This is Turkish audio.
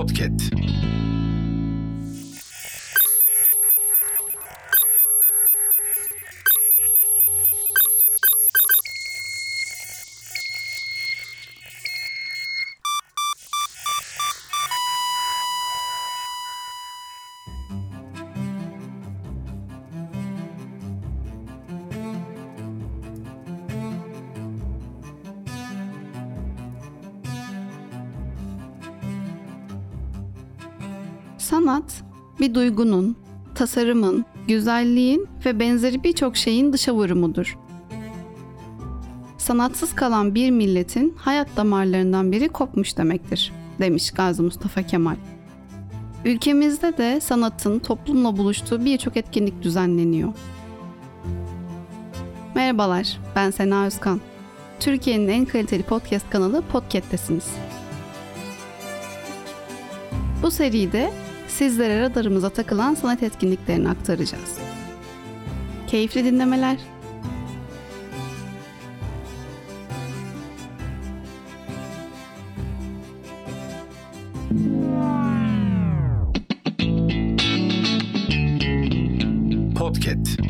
Podcast. Sanat, bir duygunun, tasarımın, güzelliğin ve benzeri birçok şeyin dışa vurumudur. Sanatsız kalan bir milletin hayat damarlarından biri kopmuş demektir, demiş Gazi Mustafa Kemal. Ülkemizde de sanatın toplumla buluştuğu birçok etkinlik düzenleniyor. Merhabalar, ben Sena Özkan. Türkiye'nin en kaliteli podcast kanalı Podcast'tesiniz. Bu seride sizlere radarımıza takılan sanat etkinliklerini aktaracağız. Keyifli dinlemeler. Podcast.